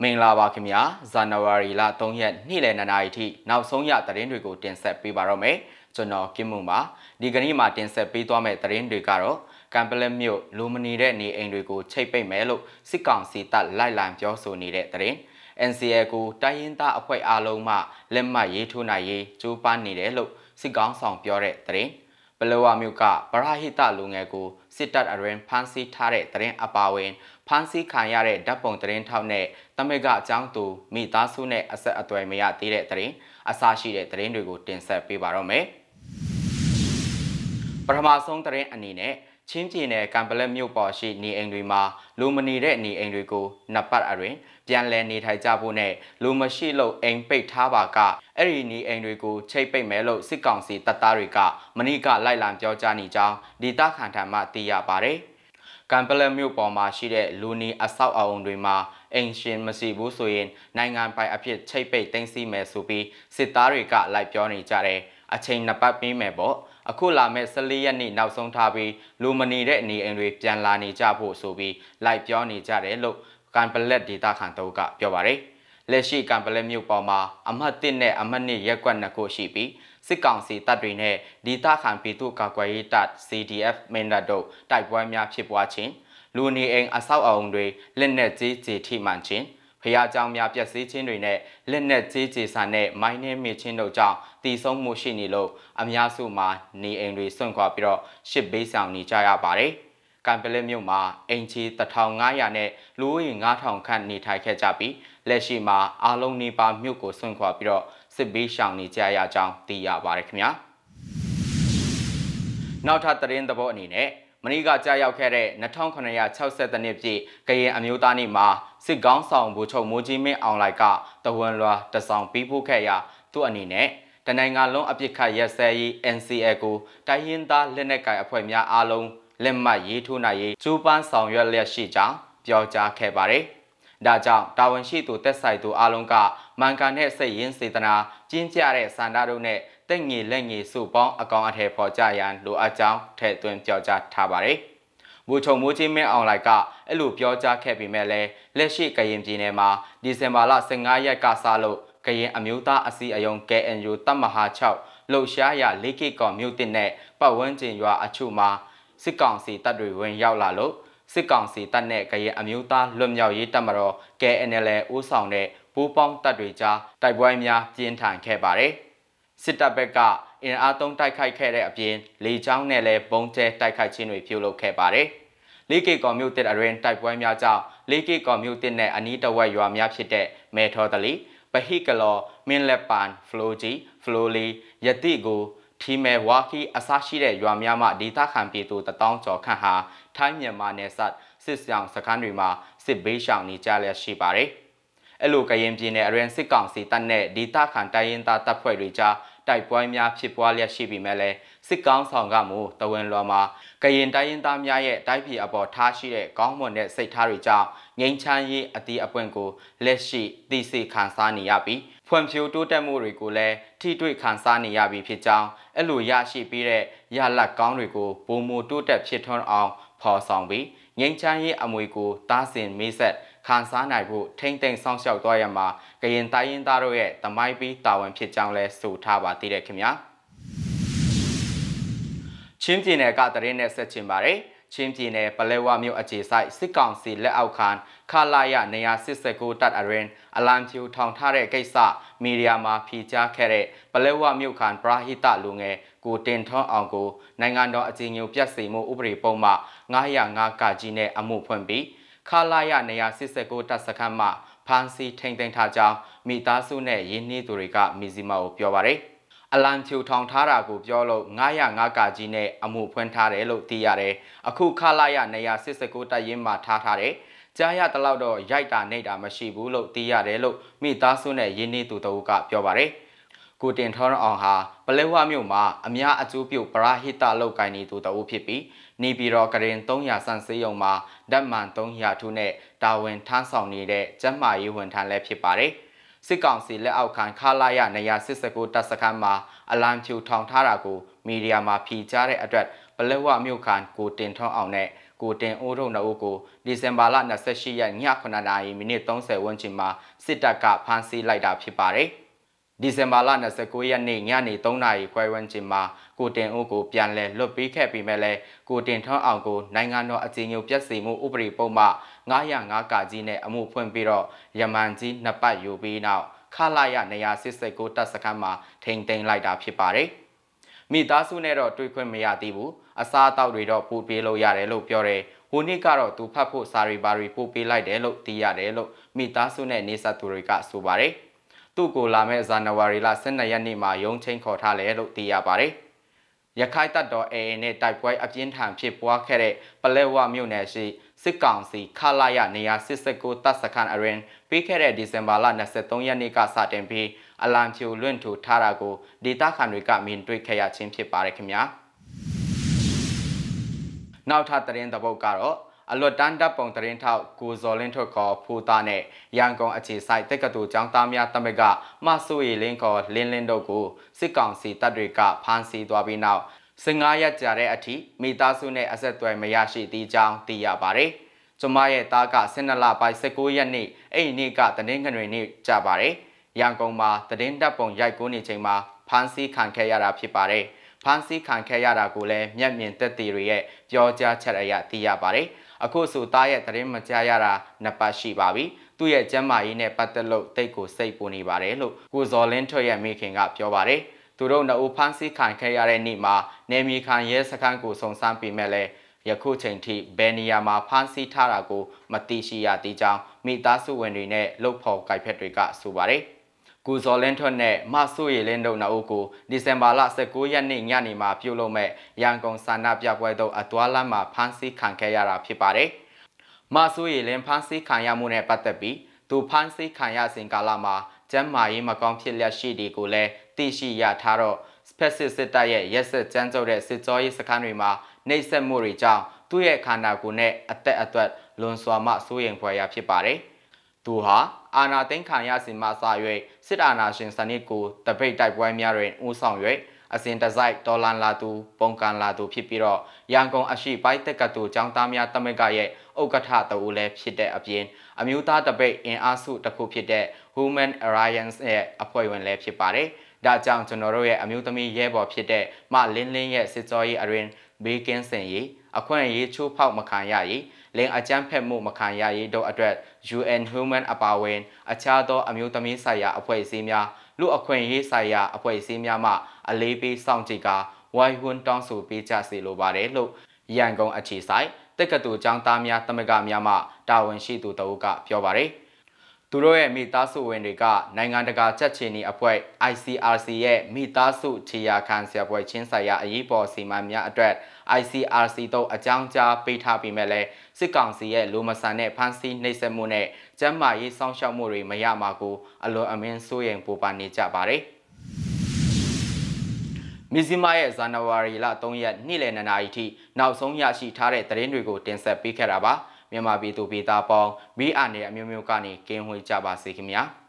မင်္ဂလာပါခင်ဗျာဇန်နဝါရီလ3ရက်နေ့လယ်2နာရီထိနောက်ဆုံးရသတင်းတွေကိုတင်ဆက်ပေးပါတော့မယ်ကျွန်တော်ကင်မွန်ပါဒီကနေ့မှာတင်ဆက်ပေးသွားမယ့်သတင်းတွေကတော့ကမ်ပလက်မြို့လူမနီတဲ့နေအိမ်တွေကိုချိတ်ပိတ်မယ်လို့စစ်ကောင်စီတပ်လိုက်လံပြောဆိုနေတဲ့သတင်း NCA ကိုတိုင်းရင်းသားအဖွဲ့အားလုံးမှလက်မှတ်ရေးထိုးနိုင်ရေးကြိုးပမ်းနေတယ်လို့စစ်ကောင်ဆောင်ပြောတဲ့သတင်း ပလောဝမြို့ကပရဟိတလူငယ်ကိုစစ်တပ်အရင်ဖမ်းဆီးထားတဲ့တရင်အပါဝင်ဖမ်းဆီးခံရတဲ့ဓာတ်ပုံတရင်ထောက်နဲ့တမက်ကအကြောင်းသူမိသားစုနဲ့အဆက်အသွယ်မရသေးတဲ့တရင်အစရှိတဲ့တရင်တွေကိုတင်ဆက်ပေးပါတော့မယ်ပထမဆုံးတရင်အနေနဲ့ချင်းပြည်နယ်ကံပလက်မြို့ပေါ်ရှိနေအိမ်တွေမှာလူမနေတဲ့နေအိမ်တွေကိုနှစ်ပတ်အရင် ပြန်လည်နေထိုင်ကြဖို့နဲ့လူမရှိလို့အိမ်ပိတ်ထားပါကအဲ့ဒီနေအိမ်တွေကိုချိတ်ပိတ်မယ်လို့စစ်ကောင်စီတပ်သားတွေကမနေ့ကလိုက်လံပြောကြားနေကြောင်းဒေသခံထံမှသိရပါတယ်။ကံပလက်မြို့ပေါ်မှာရှိတဲ့လူနီအဆောက်အအုံတွေမှာအိမ်ရှင်မရှိဘူးဆိုရင်နိုင်ငံပိုင်အဖြစ်ချိတ်ပိတ်သိမ်းဆီးမယ်ဆိုပြီးစစ်သားတွေကလိုက်ပြောနေကြတယ်။အချိန်နှစ်ပတ်ပြီးမယ်ပေါ့။အခုလာမဲ့14ရက်နေ့နောက်ဆုံးထားပြီးလူမနေတဲ့အနေအိမ်တွေပြန်လာနေကြဖို့ဆိုပြီးလိုက်ပြောနေကြတယ်လို့ ကန်ပလက်ဒေတာခန်တုကပြောပါတယ်လက်ရှိကံပလက်မြို့ပေါ်မှာအမှတ်1နဲ့အမှတ်2ရက်ကွက်နှစ်ခုရှိပြီးစစ်ကောင်စီတပ်တွေနဲ့ဒေသခံပြည်သူ့ကာကွယ်ရေးတပ် CDF မင်းတပ်တို့တိုက်ပွဲများဖြစ်ပွားခြင်းလူနေအိမ်အဆောက်အအုံတွေလက်နက်ကြီးကြေထိမှန်ခြင်းဖျားကြောင်များပျက်စီးခြင်းတွေနဲ့လက်နက်ကြီးကြေဆန်တဲ့မိုင်းနှင်းမြစ်ချင်းတို့ကြောင့်တည်ဆုံးမှုရှိနေလို့အများစုမှာနေအိမ်တွေစွန့်ခွာပြီးတော့ရှစ်ဘေးဆောင်နေကြရပါတယ်။ ကံပလက်မြို့မှာအင်ချီ1500နဲ့လူဦးရေ9000ခန့်နေထိုင်ခဲ့ကြပြီးလက်ရှိမှာအားလုံးနေပါမြို့ကိုစွန့်ခွာပြီးတော့စစ်ဘေးရှောင်နေကြရကြောင်းသိရပါတယ်ခင်ဗျာ။နောက်ထပ်သတင်းသဘောအနေနဲ့မနေ့ကကြာရောက်ခဲ့တဲ့2960နှစ်ပြည့်ကရင်အမျိုးသားနေ့မှာစစ်ကောင်းဆောင်ဘူချုပ်မိုးကြီးမင်းအောင်လိုက်ကတဝန်လွာတဆောင်ပြီးဖို့ခဲ့ရာသူ့အနေနဲ့တနိုင်ငံလုံးအပြစ်ခတ်ရက်စဲရေး NCA ကိုတိုင်းရင်းသားလက်နက်ကိုင်အဖွဲ့များအားလုံး လက်မှတ်ရေးထိုးနိုင်ရေးကျူးပန်းဆောင်ရွက်လျက်ရှိကြောင်းပြောကြားခဲ့ပါတယ်။ဒါကြောင့်တာဝန်ရှိသူတက်ဆိုင်သူအားလုံးကမန်ကန်တဲ့စိတ်ရင်းစေတနာကျင်းပြတဲ့စန္ဒတို့နဲ့တက်ငီလက်ငီစုပေါင်းအကောင်အထည်ဖော်ကြရန်လိုအပ်ကြောင်းထည့်သွင်းပြောကြားထားပါတယ်။ဘူချုံမိုးချင်းမင်းအောင်လိုက်ကအဲ့လိုပြောကြားခဲ့ပေမဲ့လည်းလက်ရှိကရင်ပြည်နယ်မှာဒီဇင်ဘာလ15ရက်ကစလို့ကရင်အမျိုးသားအစည်းအရုံး KNU တပ်မဟာ6လှုပ်ရှားရလေးကိကော်မြို့တင်နဲ့ပတ်ဝန်းကျင်ရွာအချို့မှာ စစ်ကောင်စီတပ်တွေဝင်ရောက်လာလို့စစ်ကောင်စီတပ်နဲ့ကရင်အမျိုးသားလွတ်မြောက်ရေးတပ်မတော် KNL ဦးဆောင်တဲ့ပူးပေါင်းတပ်တွေကြားတိုက်ပွဲများပြင်းထန်ခဲ့ပါတယ်။စစ်တပ်ဘက်ကအင်အားသုံးတိုက်ခိုက်ခဲ့တဲ့အပြင်လေကြောင်းနဲ့လည်းပုံကျဲတိုက်ခိုက်ခြင်းတွေပြုလုပ်ခဲ့ပါတယ်။လေးကေကော်မြို့တစ်အရင်တိုက်ပွဲများကြောင့်လေးကေကော်မြို့တစ်နဲ့အနီးတစ်ဝက်ရွာများဖြစ်တဲ့မဲထော်တလီပဟိကလောမင်းလက်ပန်ဖလိုဂျီဖလိုလီယတိကို ထီမဲဝါကီအစရှိတဲ့ရွာများမှဒေသခံပြည်သူတထောင်ကျော်ခန့်ဟာထိုင်းမြန်မာနယ်စပ်စစ်ဆောင်စခန်းတွေမှာစစ်ဘေးရှောင်နေကြလျက်ရှိပါတယ်။အဲ့လိုကရင်ပြည်နယ်အရင်စစ်ကောင်စီတပ်နဲ့ဒေသခံတိုင်းရင်းသားတပ်ဖွဲ့တွေကြား တိုက်ပွဲများဖြစ်ပွားလျက်ရှိပေမဲ့လည်းစစ်ကောင်းဆောင်ကမူတဝန်လွာမှာကရင်တိုင်းရင်းသားများရဲ့တိုက်ပြည်အပေါ်ထားရှိတဲ့ကောင်းမွန်တဲ့စိတ်ထားတွေကြောင့်ငိမ့်ချမ်းရေးအတီးအပွင့်ကိုလက်ရှိသိစေခံစားနေရပြီးဖွံ့ဖြိုးတိုးတက်မှုတွေကိုလည်းထိတွေ့ခံစားနေရပြီဖြစ်ကြောင်းအဲ့လိုရရှိပြီးတဲ့ရလက်ကောင်းတွေကိုပုံမူတိုးတက်ဖြစ်ထွန်းအောင်ဖော်ဆောင်ပြီးငိမ့်ချမ်းရေးအမွေကိုတားဆင်မေးဆက် ခံစားနိုင်ဖို့ထိမ့်သိမ့်ဆောင်ရှောက်သွားရမှာကရင်တိုင်းရင်းသားတို့ရဲ့တမိုင်းပြီးတာဝန်ဖြစ်ကြောင်းလဲဆိုထားပါသေးတယ်ခင်ဗျာချင်းပြည်နယ်ကတရင်နဲ့ဆက်ချင်ပါတယ်ချင်းပြည်နယ်ပလဲဝမြို့အခြေဆိုင်စစ်ကောင်စီလက်အောက်ခံခလာရနေရာ89တပ်အရင်အလံဖြူထောင်ထားတဲ့ကိစ္စမီဒီယာမှာဖြေကြားခဲ့တဲ့ပလဲဝမြို့ခံပရာဟိတလူငယ်ကိုတင်ထွန်းအောင်ကိုနိုင်ငံတော်အကြီးအကျယ်ပြတ်စီမှုဥပဒေပုံမှ905ကကြီးနဲ့အမှုဖွင့်ပြီး ခလာရနေရာ89တပ်စခန်းမှဖမ်းဆီးထိန်သိမ်းထားကြောင်းမိသားစုနဲ့ရင်းနှီးသူတွေကမီဇီမာကိုပြောပါတယ်။အလံဖြူထောင်ထားတာကိုပြောလို့905ကကြီးနဲ့အမှုဖွင့်ထားတယ်လို့သိရတယ်။အခုခလာရနေရာ89တပ်ရင်းမှာထားထားတယ်။ကြားရတလောက်တော့ရိုက်တာနေတာမရှိဘူးလို့သိရတယ်လို့မိသားစုနဲ့ရင်းနှီးသူတို့ကပြောပါတယ်။ ကိုတင်ထောင်းအောင်ဟာပလဲဝမြို့မှာအများအကျိုးပြုပရာဟိတလောက်ကိုင်းနေသူတအုပ်ဖြစ်ပြီးနေပြည်တော်ကရင်300စံစေးရုံမှာဓာတ်မှန်300ထုနဲ့တာဝန်ထမ်းဆောင်နေတဲ့ကျန်းမာရေးဝန်ထမ်းလည်းဖြစ်ပါတယ်။စစ်ကောင်စီလက်အောက်ခံခလာရနေရာစစ်စကူတပ်စခန်းမှာအလံဖြူထောင်ထားတာကိုမီဒီယာမှာဖြီးကြားတဲ့အတွက်ပလဲဝမြို့ခံကိုတင်ထောင်းအောင်နဲ့ကိုတင်အိုးတို့နှစ်ဦးကိုဒီဇင်ဘာလ28ရက်ည9:00နာရီမိနစ်30ဝန်းကျင်မှာစစ်တပ်ကဖမ်းဆီးလိုက်တာဖြစ်ပါတယ် ဒီဇင်ဘာလ29ရက်နေ့ညနေ3:00နာရီခွဲဝန်းကျင်မှာကိုတင်အိုးကိုပြန်လည်လွတ်ပေးခဲ့ပြီးမဲ့လဲကိုတင်ထွန်းအောင်ကိုနိုင်ငံတော်အကြီးအကျယ်ပြည့်စုံမှုဥပဒေပုံမှ905ကကြီးနဲ့အမှုဖွင့်ပြီးတော့ရမန်ကြီးနှစ်ပတ်ယူပြီးနောက်ခလာရနေရာစစ်စိတ်ကိုတပ်စခန်းမှာထိန်သိမ်းလိုက်တာဖြစ်ပါတယ်မိသားစုနဲ့တော့တွေ့ခွင့်မရသေးဘူးအစားအသောက်တွေတော့ပို့ပေးလို့ရတယ်လို့ပြောတယ်ဟိုနေ့ကတော့သူဖတ်ဖို့စာရီပါရီပို့ပေးလိုက်တယ်လို့သိရတယ်လို့မိသားစုနဲ့နေဆက်သူတွေကဆိုပါတယ် သူ့ကိုလာမဲ့ဇန်နဝါရီလ12ရက်နေ့မှာရုံးချင်းခေါ်ထားတယ်လို့သိရပါတယ်ရခိုင်တပ်တော် AA နဲ့တိုက်ပွဲအပြင်းထန်ဖြစ်ပွားခဲ့တဲ့ပလဲဝမြို့နယ်ရှိစစ်ကောင်စီခလာရနေရာစစ်စကိုတပ်စခန်းအရင်ပြီးခဲ့တဲ့ဒီဇင်ဘာလ23ရက်နေ့ကစတင်ပြီးအလံဖြူလွင့်ထူထားတာကိုဒေတာခန်တွေကမြင်တွေ့ခဲ့ရခြင်းဖြစ်ပါတယ်ခင်ဗျာနောက်ထပ်သတင်းသဘောက်ကတော့ အလွတ်တန်းတပ်ပုံတရင်ထောက်ကိုဇော်လင်းထွတ်ခေါ်ဖူသားနဲ့ရန်ကုန်အခြေဆိုင်တက္ကသိုလ်ကျောင်းသားများတမကမဆိုရီလင်းခေါ်လင်းလင်းတို့ကိုစစ်ကောင်စီတပ်တွေကဖမ်းဆီးသွားပြီးနောက်15ရက်ကြာတဲ့အထိမိသားစုနဲ့အဆက်အသွယ်မရရှိသေးကြောင်းသိရပါတယ်။ကျမရဲ့သားက12လပိုင်း19ရက်နေ့အဲ့ဒီနေ့ကတနင်္ဂနွေနေ့ကြာပါတယ်။ရန်ကုန်မှာတည်င်းတပ်ပုံရိုက်ကူးနေချိန်မှာဖမ်းဆီးခံခဲ့ရတာဖြစ်ပါတယ်။ဖမ်းဆီးခံခဲ့ရတာကိုလည်းမျက်မြင်သက်သေတွေရဲ့ပြောကြားချက်အရသိရပါတယ်။ အခုဆိုသားရဲ့တရင်မကြားရတာနှစ်ပတ်ရှိပါပြီ။သူ့ရဲ့ကျမ်းမာရေးနဲ့ပတ်သက်လို့တိတ်ကိုစိတ်ပူနေပါတယ်လို့ကိုဇော်လင်းထွတ်ရဲ့မိခင်ကပြောပါတယ်။သူတို့နှစ်ဦးဖမ်းဆီးခံခဲ့ရတဲ့နေ့မှာနေမီခံရဲစခန်းကိုစုံစမ်းပြီးမဲ့လဲယခုချိန်ထိဘယ်နေရာမှာဖမ်းဆီးထားတာကိုမသိရှိရသေးကြောင်းမိသားစုဝင်တွေနဲ့လှုပ်ဖော်ကြိုက်ဖက်တွေကဆိုပါတယ်။ ကူဇော်လင်းထွတ်နဲ့မဆုရီလင်းတို့နှစ်ဦးကိုဒီဇင်ဘာလ19ရက်နေ့ညနေမှာပြုလုပ်မဲ့ရန်ကုန်စာနာပြပွဲသို့အသွာလမ်းမှာဖမ်းဆီးခံခဲ့ရတာဖြစ်ပါတယ်။မဆုရီလင်းဖမ်းဆီးခံရမှုနဲ့ပတ်သက်ပြီးသူဖမ်းဆီးခံရစဉ်ကာလမှာကျမ်းမာရေးမကောင်းဖြစ်လျက်ရှိဒီကိုလည်းသိရှိရထားတော့ specific စစ်တပ်ရဲ့ရက်ဆက်ကြမ်းကြုတ်တဲ့စစ်ကြောရေးစခန်းတွေမှာနှိပ်စက်မှုတွေကြောင့်သူ့ရဲ့ခန္ဓာကိုယ်နဲ့အသက်အသွက်လွန်စွာမှစိုးရိမ်ဖွယ်ရာဖြစ်ပါတယ်။ သူဟာအာနာသိန်းခံရစဉ်မှစ၍စစ်အာဏာရှင်စနစ်ကိုတပိတ်တိုက်ပွဲများတွင်ဦးဆောင်၍အစဉ်တစိုက်ဒေါ်လန်လာသူပုံကန်လာသူဖြစ်ပြီးတော့ရန်ကုန်အရှိပိုင်းတက်ကတူចောင်းသားများတမက်ကရဲ့ဥက္ကဋ္ဌတဦးလည်းဖြစ်တဲ့အပြင်အမျိုးသားတပိတ်အင်အားစုတစ်ခုဖြစ်တဲ့ Human Alliance ရဲ့အဖွဲ့ဝင်လည်းဖြစ်ပါတယ်။ဒါကြောင့်ကျွန်တော်တို့ရဲ့အမျိုးသမီးရဲဘော်ဖြစ်တဲ့မလင်းလင်းရဲ့စစ်ကြောရေးအရင်ဘေးကင်းစင်ရေးအခွင့်အရေးချိုးဖောက်မခံရရေး လင်အကြမ်းဖက်မှုမခံရရေးတို့အတွက် UN Human အပါအဝင် အခြားသောအမျိုးသမီးဆိုင်ရာအဖွဲ့အစည်းများလူအခွင့်အရေးဆိုင်ရာအဖွဲ့အစည်းများမှအလေးပေးစောင့်ကြည့်ကာဝိုင်းဝန်းတောင်းဆိုပေးကြစေလိုပါတယ်လို့ရန်ကုန်အခြေဆိုင်တက္ကသိုလ်ကျောင်းသားများတမကများမှတာဝန်ရှိသူတအုပ်ကပြောပါတယ် သူတို့ရဲ့မိသားစုဝင်တွေကနိုင်ငံတကာချက်ချင်းဤအဖွဲ့ ICRC ရဲ့မိသားစုခြေရာခံဆရာပွဲချင်းဆိုင်ရာအရေးပေါ်စီမံများအတွက် ICRC တို့အကြောင်းကြားပေးထားပြီးမဲ့လဲစစ်ကောင်စီရဲ့လူမဆန်တဲ့ဖမ်းဆီးနှိပ်စက်မှုနဲ့ကျန်းမာရေးစောင့်ရှောက်မှုတွေမရမှာကိုအလွန်အမင်းစိုးရိမ်ပူပန်နေကြပါတယ်။မီဇီမာရဲ့ဇန်နဝါရီလ3ရက်နေ့လယ်2နာရီထိနောက်ဆုံးရရှိထားတဲ့သတင်းတွေကိုတင်ဆက်ပေးခဲ့တာပါ မြန်မာပြည်သူပြည်သားပေါင်းမိအာနယ်အမျိုးမျိုးကနေကင်းဝေးကြပါစေခင်ဗျာ။